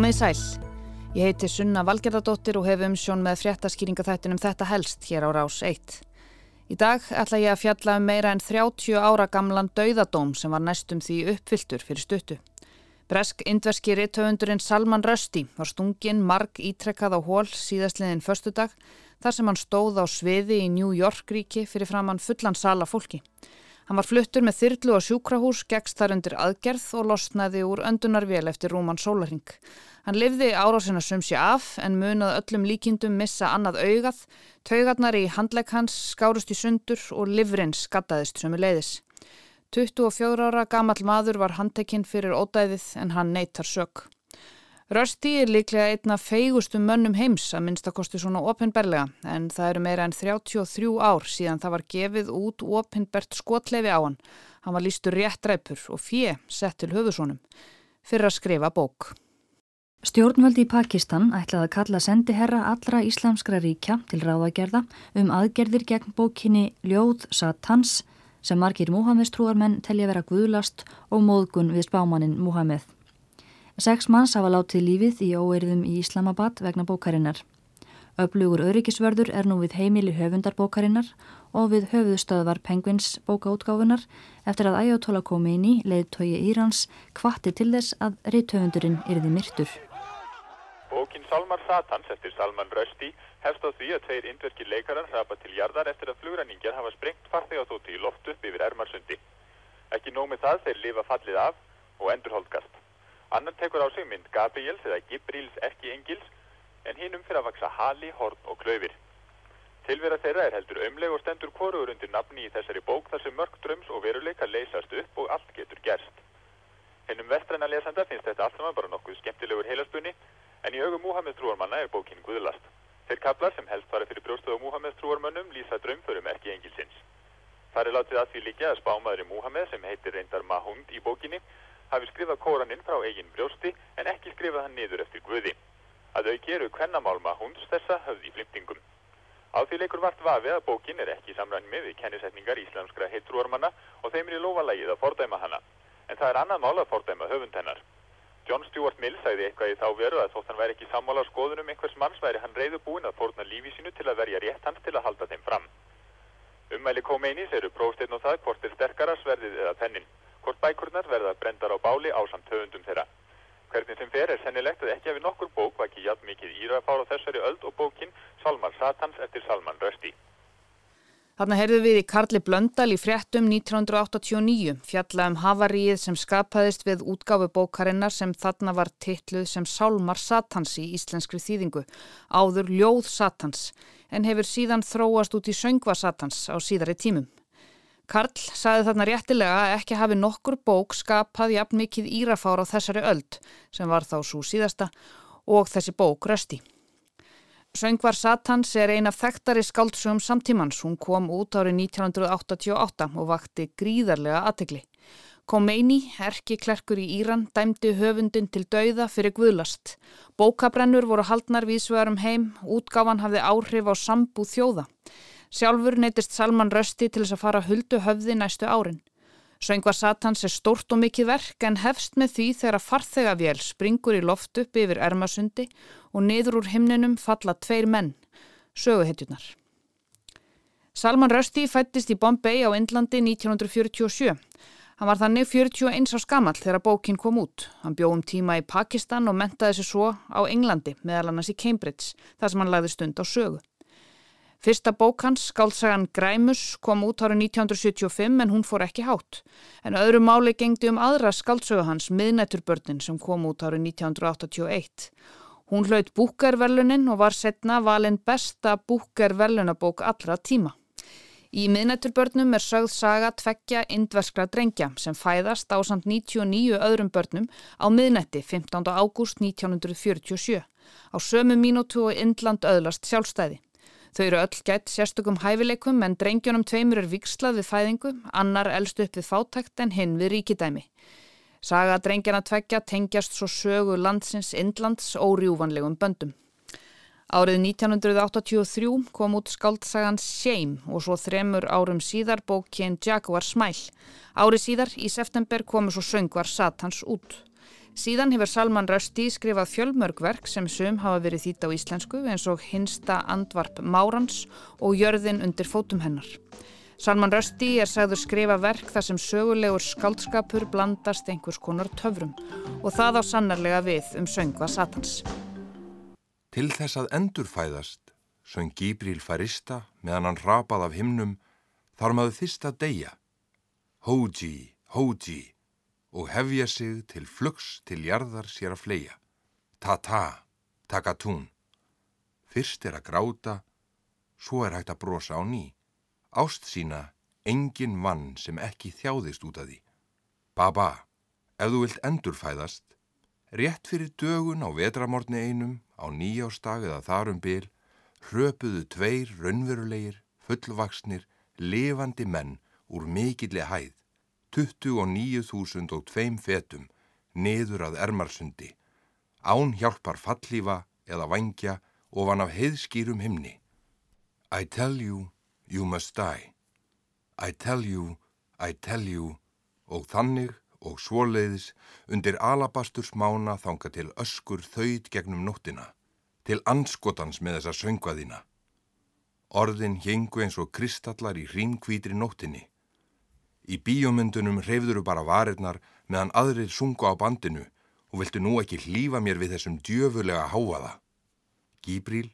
Komið sæl. Ég heiti Sunna Valgerðardóttir og hef umsjón með fréttaskýringaþættinum Þetta helst hér á Rás 1. Í dag ætla ég að fjalla um meira en 30 ára gamlan dauðadóm sem var næstum því uppfylltur fyrir stuttu. Bresk indverski rittöfundurinn Salman Rushdie var stungin marg ítrekkað á hól síðastliðin förstu dag þar sem hann stóð á sviði í New York ríki fyrir framann fullan sala fólki. Hann var fluttur með þyrlu og sjúkrahús, gegst þar undir aðgerð og losnaði úr öndunarvél eftir Rúman Sólaring. Hann livði árásina sumsi af en munað öllum líkindum missa annað augað, taugarnar í handlegg hans skárust í sundur og livrinn skattaðist sömu leiðis. 24 ára gamal maður var handtekinn fyrir ódæðið en hann neytar sök. Rösti er líklega einna feigustum mönnum heims að minnstakosti svona ofinberlega en það eru meira en 33 ár síðan það var gefið út ofinbert skotlefi á hann. Hann var lístur réttræpur og fjö sett til höfusónum fyrir að skrifa bók. Stjórnvöldi í Pakistan ætlaði að kalla sendiherra allra íslamskra ríkja til ráðagerða um aðgerðir gegn bókinni Ljóð Satans sem margir Múhammestrúarmenn telja vera guðlast og móðgun við spámaninn Múhammed. Seks manns hafa látið lífið í óeirðum í Islamabad vegna bókarinnar. Öflugur öryggisvörður er nú við heimili höfundarbókarinnar og við höfuðstöðvar Penguins bókaútgáfunar eftir að Ayatollah Khomeini, leiðtögi Írans, kvatti til þess að reythöfundurinn yrði myrtur. Bókin Salmar Satans eftir Salman Rushdie hefst á því að tveir indverkir leikarar hrapa til jarðar eftir að flugræningar hafa sprengt farþegaþóti í loft upp yfir Ermarsundi. Ekki nómið það þeir lifa fallið af og endurholdgast. Annan tekur á sig mynd Gabriels eða Gibrils ekki engils en hinnum fyrir að vaksa hali, horn og klöfir. Tilvera þeirra er heldur ömleg og stendur koruður undir nafni í þessari bók þar sem mörg dröms og veruleika leysast upp og allt getur gerst. Hennum vestræna lesanda finnst þetta allt saman bara nokkuð skemmtilegur heilaspunni en í augum Múhammed trúarmanna er bókinn guðlast. Þeir kaplar sem helst fara fyrir brjóstuð á Múhammed trúarmönnum lýsa drömförum ekki engilsins. Það er látið að því líka að spámaður í Múhammed sem heitir reyndar Mahund í bókinni hafi skrifað kóraninn frá eigin brjósti en ekki skrifað hann niður eftir Guði. Að þau geru kvennamálma hunds þessa höfð í flimtingum. Á því leikur vart vafið að bókin er ekki samræðin við kennisetningar íslamskra heitrúarmanna og þeim er í lofalægið að fordæma hana. En það er annað mál að fordæma höfund hennar. John Stuart Mill sagði eitthvað í þá veru að þótt hann væri ekki sammála á skoðunum einhvers manns væri hann reyðu búin að fórna lífi sínu til að verja rétt hans til að halda þeim fram. Ummæli Khomeini eru prófsteinn og það hvort er sterkara sverðið eða pennin hvort bækurnar verða brendar á báli á samt höfundum þeirra. Hvernig sem fer er sennilegt að ekki hafi nokkur bók vaki jætt mikið írafár á þessari öld og bókin Salman Satans eftir Salman Rushdie. Þarna heyrðu við í Karli Blöndal í fréttum 1989 fjalla um havaríið sem skapaðist við útgáfu bókarinnar sem þarna var titluð sem Sálmar Satans í íslenskri þýðingu, áður Ljóð Satans, en hefur síðan þróast út í Söngva Satans á síðari tímum. Karl saði þarna réttilega að ekki hafi nokkur bók skapað jafn mikið írafár á þessari öld sem var þá svo síðasta og þessi bók rösti. Söngvar Satans er eina þekktari skáldsögum samtímans. Hún kom út árið 1988 og vakti gríðarlega aðtegli. Khomeini, erki klerkur í Íran, dæmdi höfundin til dauða fyrir guðlast. Bókabrennur voru haldnar vísvegarum heim, útgáfan hafði áhrif á sambú þjóða. Sjálfur neytist Salman Rösti til þess að fara huldu höfði næstu árin. Söngva Satans er stórt og mikið verk en hefst með því þegar farþegavél springur í loft upp yfir Ermasundi og niður úr himninum falla tveir menn, söguhetjunar. Salman Rösti fættist í Bombay á Indlandi 1947. Hann var þannig 41 á skamall þegar bókin kom út. Hann bjóð um tíma í Pakistan og mentaði sér svo á Englandi meðal annars í Cambridge þar sem hann lagði stund á sögu. Fyrsta bók hans, skálsagan Græmus, kom út árið 1975 en hún fór ekki hátt. En öðru máli gengdi um aðra skálsögu hans, Miðnætturbörnin, sem kom út árið 1981. Hún hlaut búkerverlunin og var setna valin besta búkerverlunabók allra tíma. Í Miðnætturbörnum er sögð saga tveggja indverskra drengja sem fæðast á samt 99 öðrum börnum á miðnætti 15. ágúst 1947. Á sömu mínútu og Indland öðlast sjálfstæði. Þau eru öll gætt sérstökum hæfileikum en drengjónum tveimur er vikslað við fæðingu, annar elst upp við fátækt en hinn við ríkidæmi. Saga drengjana tveggja tengjast svo sögu landsins Indlands órjúvanlegum böndum. Árið 1983 kom út skáldsagan Shame og svo þremur árum síðar bókinn Jaguar Smile. Árið síðar í september komu svo söngvar Satans út. Síðan hefur Salman Rushdie skrifað fjölmörgverk sem sum hafa verið þýtt á íslensku eins og Hinsta andvarp Márans og Jörðin undir fótum hennar. Salman Rushdie er sagður skrifa verk þar sem sögulegur skaldskapur blandast einhvers konar töfrum og það á sannarlega við um söngva Satans. Til þess að endurfæðast söng Gíbril Farista meðan hann rapað af himnum þar maður að deyja. Hóji, hóji og hefja sig til flugs til jarðar sér að fleia. Ta-ta, taka-tún. Fyrst er að gráta, svo er hægt að brosa á ný. Ást sína, engin vann sem ekki þjáðist út af því. Baba, ef þú vilt endurfæðast, rétt fyrir dögun á vetramorni einum, á nýjástag eða þarum byl, hröpuðu tveir raunverulegir, fullvaksnir, levandi menn úr mikilli hæð 29.002 fetum niður að ermarsundi, án hjálpar fallífa eða vangja ofan af heiðskýrum himni. I tell you, you must die. I tell you, I tell you og þannig og svoleiðis undir alabasturs mána þanga til öskur þauð gegnum nóttina, til anskotans með þessa söngvaðina. Orðin hengu eins og kristallar í hrímkvítri nóttinni Í bíomundunum hreyfðuru bara varirnar meðan aðrir sungu á bandinu og viltu nú ekki hlýfa mér við þessum djöfulega háaða. Gíbríl,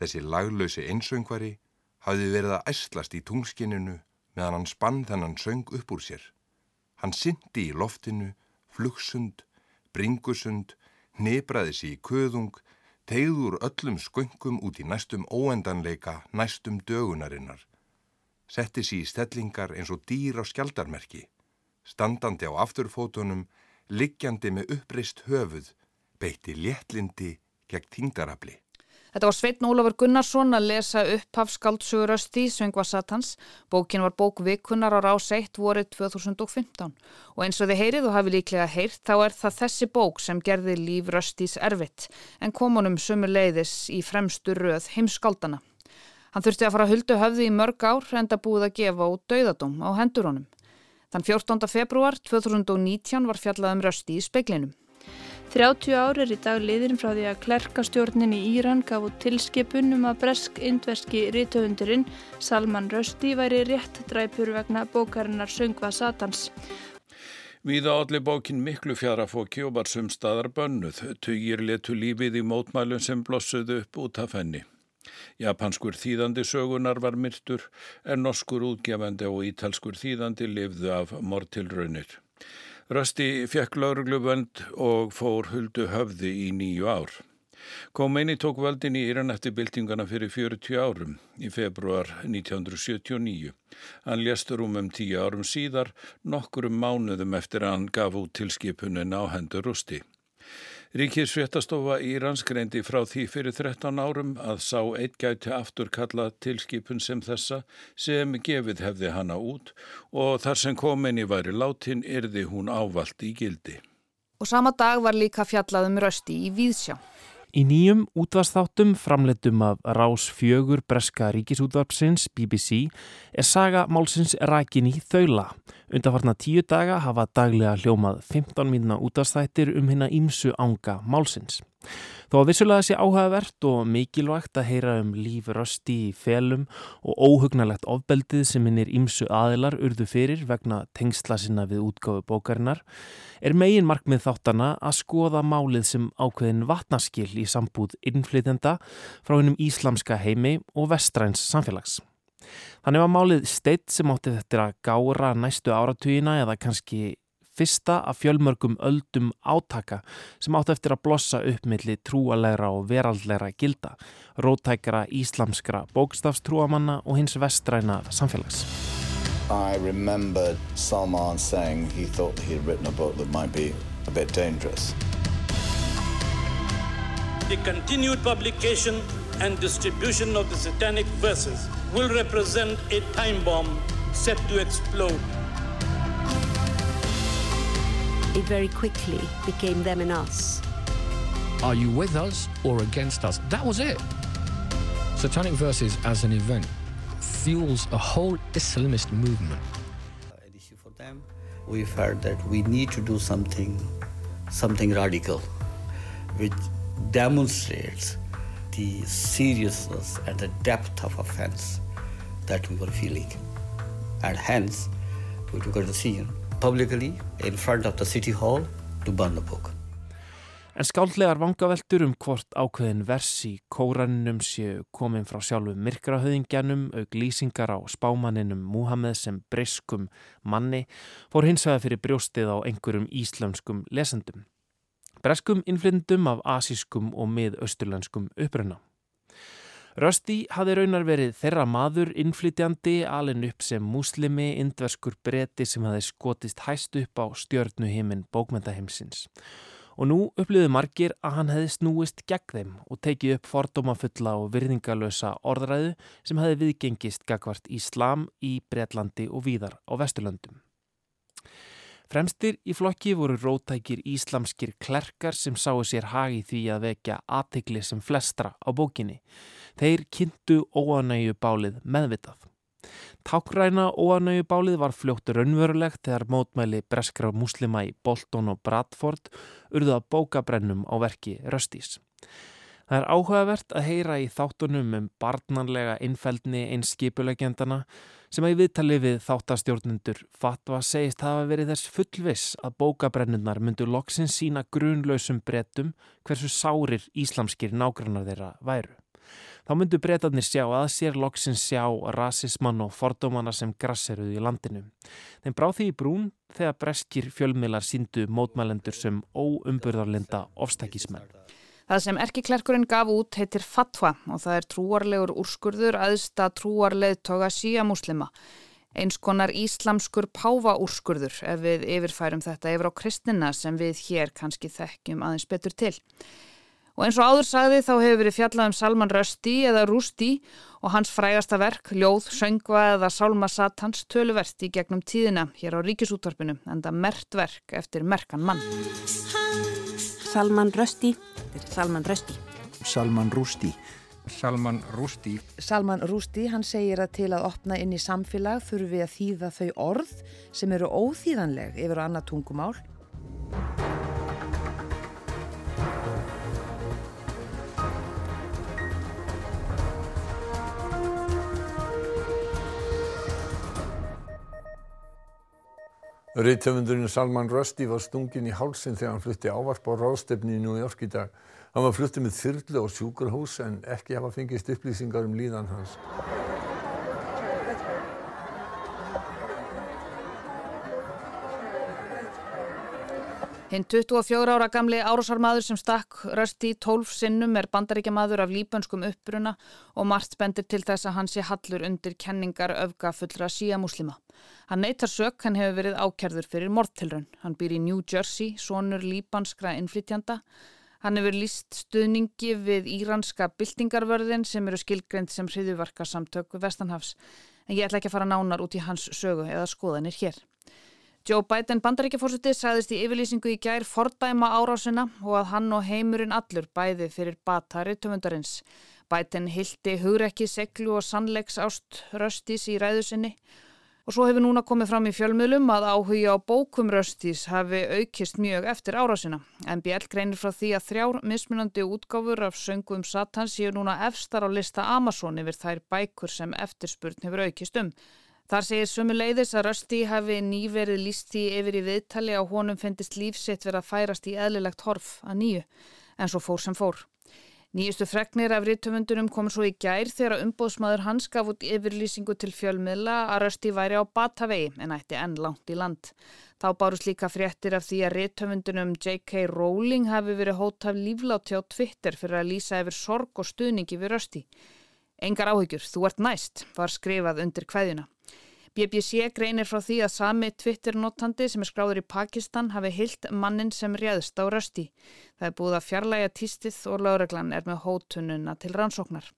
þessi laglausi einsöngvari, hafði verið að æslast í tungskinninu meðan hann spann þennan söng upp úr sér. Hann syndi í loftinu, flugsund, bringusund, nebraði sér í köðung, tegður öllum sköngum út í næstum óendanleika, næstum dögunarinnar setti sér í stellingar eins og dýr á skjaldarmerki, standandi á afturfótunum, liggjandi með uppreist höfuð, beitti léttlindi gegn tíngdarafli. Þetta var Sveitn Ólafur Gunnarsson að lesa upp af skaldsugur-östi Söngva Satans. Bókin var bók vikunar á rás 1 vorið 2015 og eins og þið heyrið og hafi líklega heyrt þá er það þessi bók sem gerði líf röstís erfitt en komunum sömu leiðis í fremstu röð heimskaldana. Hann þurfti að fara að huldu höfði í mörg ár enda búið að gefa út dauðadóm á hendur honum. Þann 14. februar 2019 var fjallað um rösti í speiklinum. 30 ár er í dag liðin frá því að klerkastjórnin í Íran gaf út tilskipunum að bresk-indverski rítöfundurinn Salman Rösti væri rétt dræpur vegna bókarinnar Söngva Satans. Víða allir bókin miklu fjarafóki og var sumstaðar bönnuð. Tugir letu lífið í mótmælum sem blossuðu upp út af henni. Japanskur þýðandi sögunar var myrtur en norskur útgefandi og ítalskur þýðandi lifðu af mortilraunir. Rösti fekk laurugluvönd og fór huldu höfði í nýju ár. Khomeini tók völdin í Íran eftir byltingana fyrir 40 árum í februar 1979. Hann léstur um um tíu árum síðar, nokkurum mánuðum eftir að hann gaf út tilskipunin á hendur rústi. Ríkisfréttastofa Írans greindi frá því fyrir 13 árum að sá eitt gæti aftur kalla tilskipun sem þessa sem gefið hefði hana út og þar sem kominni væri látin erði hún ávalt í gildi. Og sama dag var líka fjallaðum rösti í Víðsjá. Í nýjum útvarstáttum framleitum af Rás fjögur breska ríkisútvarpsins BBC er saga málsins rækin í þaula. Undarfarna tíu daga hafa daglega hljómað 15 mínuna útvarstættir um hérna ímsu ánga málsins. Þó að vissulega sé áhugavert og mikilvægt að heyra um líf rösti í felum og óhugnalegt ofbeldið sem hinnir ímsu aðilar urðu fyrir vegna tengsla sinna við útgáfu bókarinnar, er megin markmið þáttana að skoða málið sem ákveðin vatnaskil í sambúð innflytenda frá hennum íslamska heimi og vestræns samfélags. Þannig var málið steitt sem átti þetta að gára næstu áratugina eða kannski fyrsta af fjölmörgum öldum átaka sem átt eftir að blossa upp milli trúalegra og veraldlegra gilda, rótækara íslamskra bókstafstrúamanna og hins vestræna samfélags. I remembered Salman saying he thought he had written a book that might be a bit dangerous. The continued publication and distribution of the satanic verses will represent a time bomb set to explode it very quickly became them and us. Are you with us or against us? That was it. Satanic Verses as an event fuels a whole Islamist movement. We've heard that we need to do something something radical, which demonstrates the seriousness and the depth of offense that we were feeling. And hence, we took a decision publicly in front of the City Hall to burn the book. En skáldlegar vangaveltur um hvort ákveðin vers í kóraninum séu komin frá sjálfu myrkrahauðingjanum auk lýsingar á spámaninum Múhammed sem breyskum manni fór hins vegar fyrir brjóstið á einhverjum íslenskum lesendum. Breskum innflyndum af asískum og miðausturlenskum uppruna. Rösti hafði raunar verið þeirra maður innflytjandi alin upp sem muslimi, indverskur breyti sem hafði skotist hæst upp á stjörnuhiminn bókmentaheimsins og nú upplýðu margir að hann hefði snúist gegn þeim og tekið upp fordómafulla og virðingalösa orðræðu sem hefði viðgengist gagvart Íslam í Breitlandi og víðar á Vesturlöndum. Fremstir í flokki voru rótækir íslamskir klerkar sem sáu sér hagi því að vekja aðtegli sem flestra á bókinni. Þeir kynntu óanægu bálið meðvitað. Tákræna óanægjubálið var fljótt raunverulegt þegar mótmæli breskra muslima í Bolton og Bradford urðu að bóka brennum á verki Röstís. Það er áhugavert að heyra í þáttunum um barnanlega innfældni eins skipulegjandana sem að í viðtali við þáttastjórnundur fatwa segist hafa verið þess fullviss að bókabrennunar myndu loksins sína grunlausum brettum hversu sárir íslamskir nágrannar þeirra væru. Þá myndu breytarnir sjá að sér loksins sjá rasismann og fordómana sem grasseruði í landinu. Þeim bráð því í brún þegar breskir fjölmilar síndu mótmælendur sem óumburðarlinda ofstækismenn. Það sem erkiklerkurinn gaf út heitir fatwa og það er trúarlegur úrskurður aðsta trúarleð toga síja muslima. Eins konar íslamskur pávaúrskurður ef við yfirfærum þetta yfir á kristina sem við hér kannski þekkjum aðeins betur til. Og eins og áður sagði þá hefur verið fjallað um Salman Rushdie eða Rushdie og hans frægasta verk, ljóð, söngva eða sálma satans töluvert í gegnum tíðina hér á ríkisútvarpinu en það mert verk eftir merkan mann. Salman Rushdie, Salman Rushdie. Salman Rushdie. Salman Rushdie. Salman Rushdie, hann segir að til að opna inn í samfélag þurfum við að þýða þau orð sem eru óþýðanleg yfir á annað tungumál Reithöfundurinn Salman Rushdie var stungin í hálsin þegar hann flutti ávarp á ráðstefni í New York í dag. Hann var fluttið með þyrlu og sjúkurhús en ekki hafa fengist upplýsingar um líðan hans. Hinn 24 ára gamli árásarmadur sem stakk í 12 sinnum er bandaríkjamadur af líbönskum uppbruna og margt bendir til þess að hann sé hallur undir kenningar öfgafullra síamuslima. Hann neytar sök, hann hefur verið ákjærður fyrir morðtilrun. Hann býr í New Jersey, sonur líbanskra innflytjanda. Hann hefur líst stuðningi við íranska byltingarvörðin sem eru skilgreynd sem hriðuvarka samtök Vestanhafs. En ég ætla ekki að fara nánar út í hans sögu eða skoðanir hér. Joe Biden bandaríkjafórseti sagðist í yfirlýsingu í gær fordæma árásina og að hann og heimurinn allur bæði fyrir batari töfundarins. Biden hildi hugrekki, seglu og sannleiks ást röstis í ræðusinni og svo hefur núna komið fram í fjölmiðlum að áhugja á bókum röstis hafi aukist mjög eftir árásina. MBL greinir frá því að þrjár mismunandi útgáfur af söngum Satans séu núna efstar á lista Amazon yfir þær bækur sem eftirspurn hefur aukist um. Þar segir sömu leiðis að Rösti hafi nýverið líst því yfir í viðtali að honum finnist lífsitt verið að færast í eðlilegt horf að nýju, en svo fór sem fór. Nýjustu fregnir af rítumundunum kom svo í gær þegar umbóðsmaður hans gaf út yfirlýsingu til fjölmiðla að Rösti væri á Batavegi en ætti enn langt í land. Þá bárust líka fréttir af því að rítumundunum J.K. Rowling hafi verið hótaf líflátti á Twitter fyrir að lýsa yfir sorg og stuðningi við Rösti. Engar áhyggjur, þú ert næst, var skrifað undir hvaðjuna. BBC greinir frá því að sami Twitter-notandi sem er skráður í Pakistan hafi hilt mannin sem réðst á rösti. Það er búið að fjarlæga týstið og lögreglan er með hótununa til rannsóknar.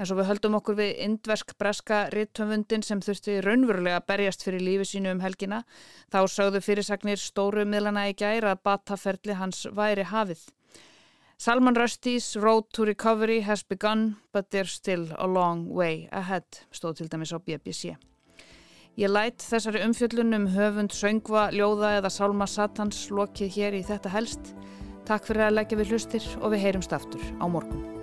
En svo við höldum okkur við indversk breska rittumvundin sem þurfti raunverulega að berjast fyrir lífi sínu um helgina. Þá sögðu fyrirsagnir stóru miðlana í gæra að bataferli hans væri hafið. Salman Rushdies road to recovery has begun but there's still a long way ahead, stóð til dæmis á BBC. Ég lætt þessari umfjöllunum höfund söngva, ljóða eða sálma satans lokið hér í þetta helst. Takk fyrir að leggja við hlustir og við heyrumst aftur á morgun.